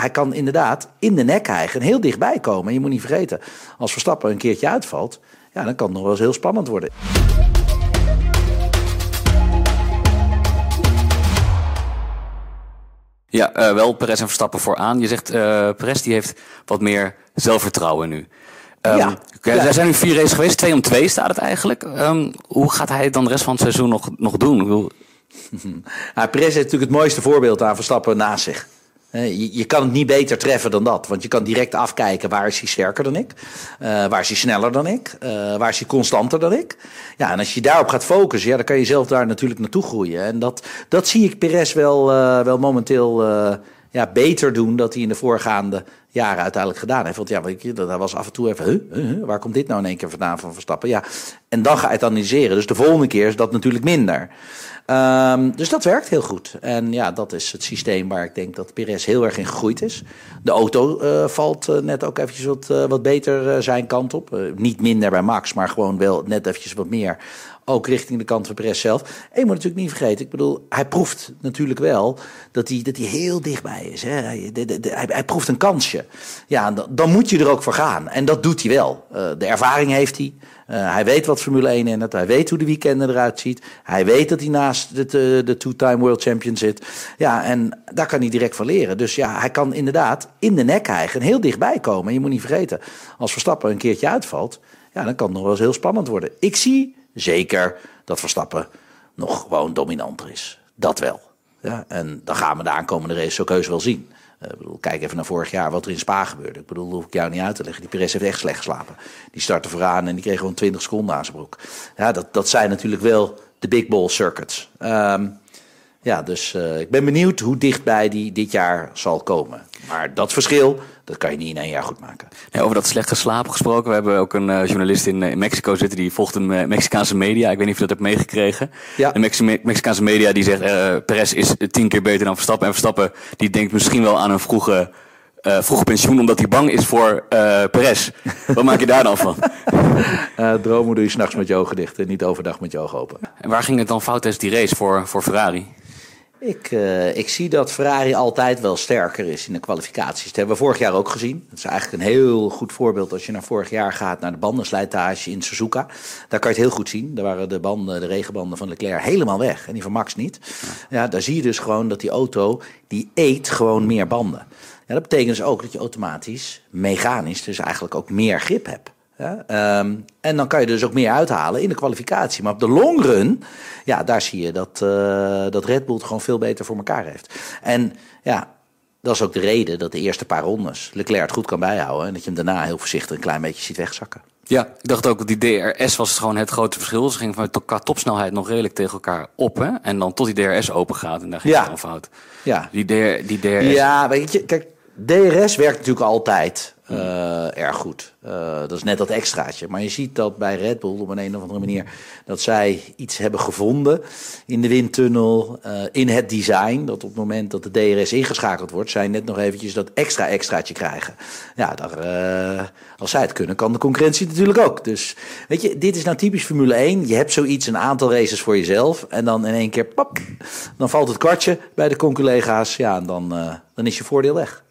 hij kan inderdaad in de nek krijgen en heel dichtbij komen. En je moet niet vergeten, als Verstappen een keertje uitvalt, ja, dan kan het nog wel eens heel spannend worden. Ja, uh, wel Perez en Verstappen vooraan. Je zegt uh, Perez die heeft wat meer zelfvertrouwen nu. Um, ja, Er zijn nu vier races geweest, twee om twee staat het eigenlijk. Um, hoe gaat hij het dan de rest van het seizoen nog, nog doen? ja, Perez heeft natuurlijk het mooiste voorbeeld aan Verstappen naast zich. Je, kan het niet beter treffen dan dat. Want je kan direct afkijken waar is hij sterker dan ik? Uh, waar is hij sneller dan ik? Uh, waar is hij constanter dan ik? Ja, en als je daarop gaat focussen, ja, dan kan je zelf daar natuurlijk naartoe groeien. En dat, dat zie ik Perez wel, uh, wel momenteel ja, beter doen dan hij in de voorgaande jaren uiteindelijk gedaan heeft. Want ja, weet je, dat was af en toe even, huh, huh, waar komt dit nou in één keer vandaan van Verstappen? Ja, en dan ga je het analyseren. Dus de volgende keer is dat natuurlijk minder. Um, dus dat werkt heel goed. En ja, dat is het systeem waar ik denk dat Perez heel erg in gegroeid is. De auto uh, valt uh, net ook eventjes wat, uh, wat beter zijn kant op. niet minder bij Max, maar gewoon wel net eventjes wat meer. Ook richting de kant van Perez zelf. En je moet natuurlijk niet vergeten, ik bedoel, hij proeft natuurlijk wel dat hij, dat hij heel dichtbij is. Hè? Hij, hij, hij, proeft een kansje. Ja, dan, moet je er ook voor gaan. En dat doet hij wel. de ervaring heeft hij. Uh, hij weet wat Formule 1 in het. Hij weet hoe de weekenden eruit ziet. Hij weet dat hij naast de, de, two-time world champion zit. Ja, en daar kan hij direct van leren. Dus ja, hij kan inderdaad in de nek krijgen en heel dichtbij komen. En je moet niet vergeten, als Verstappen een keertje uitvalt, ja, dan kan het nog wel eens heel spannend worden. Ik zie zeker dat Verstappen nog gewoon dominanter is. Dat wel. Ja, en dan gaan we de aankomende race ook heus wel zien. Uh, bedoel, kijk even naar vorig jaar wat er in Spa gebeurde. Ik bedoel, hoef ik jou niet uit te leggen. Die Perez heeft echt slecht geslapen. Die startte vooraan en die kreeg gewoon 20 seconden aan zijn broek. Ja, dat, dat zijn natuurlijk wel de big ball circuits. Um, ja, dus uh, ik ben benieuwd hoe dichtbij die dit jaar zal komen. Maar dat verschil, dat kan je niet in één jaar goed maken. Ja, over dat slechte slapen gesproken. We hebben ook een uh, journalist in, in, Mexico zitten. Die volgt de Mexicaanse media. Ik weet niet of je dat hebt meegekregen. Ja. De Mexi Mexicaanse media die zegt... Perez is tien keer beter dan Verstappen. En Verstappen die denkt misschien wel aan een vroege... Uh, vroeg pensioen omdat hij bang is voor uh, Perez. Wat maak je daar dan van? Uh, dromen doe je s'nachts met je ogen dicht en niet overdag met je ogen open. En waar ging het dan fout tijdens die race voor, voor Ferrari? Ik, uh, ik zie dat Ferrari altijd wel sterker is in de kwalificaties. Dat hebben we vorig jaar ook gezien. Dat is eigenlijk een heel goed voorbeeld als je naar vorig jaar gaat naar de bandenslijtage in Suzuka. Daar kan je het heel goed zien. Daar waren de banden, de regenbanden van Leclerc helemaal weg en die van Max niet. Ja, daar zie je dus gewoon dat die auto die eet gewoon meer banden. Ja, dat betekent dus ook dat je automatisch mechanisch dus eigenlijk ook meer grip hebt. Ja, um, en dan kan je dus ook meer uithalen in de kwalificatie. Maar op de long run, ja, daar zie je dat, uh, dat Red Bull het gewoon veel beter voor elkaar heeft. En ja, dat is ook de reden dat de eerste paar rondes Leclerc het goed kan bijhouden. En dat je hem daarna heel voorzichtig een klein beetje ziet wegzakken. Ja, ik dacht ook dat die DRS was gewoon het grote verschil. Ze gingen van qua topsnelheid nog redelijk tegen elkaar op. Hè? En dan tot die DRS open gaat en daar ging ja. het dan fout. Ja. Die, DR, die DRS. Ja, weet je, kijk, DRS werkt natuurlijk altijd uh, erg goed. Uh, dat is net dat extraatje. Maar je ziet dat bij Red Bull op een, een of andere manier dat zij iets hebben gevonden in de windtunnel, uh, in het design. Dat op het moment dat de DRS ingeschakeld wordt, zij net nog eventjes dat extra extraatje krijgen. Ja, daar, als zij het kunnen, kan de concurrentie natuurlijk ook. Dus weet je, dit is nou typisch Formule 1. Je hebt zoiets, een aantal races voor jezelf. En dan in één keer, pop, dan valt het kwartje bij de conculega's. Ja, en dan, dan is je voordeel weg.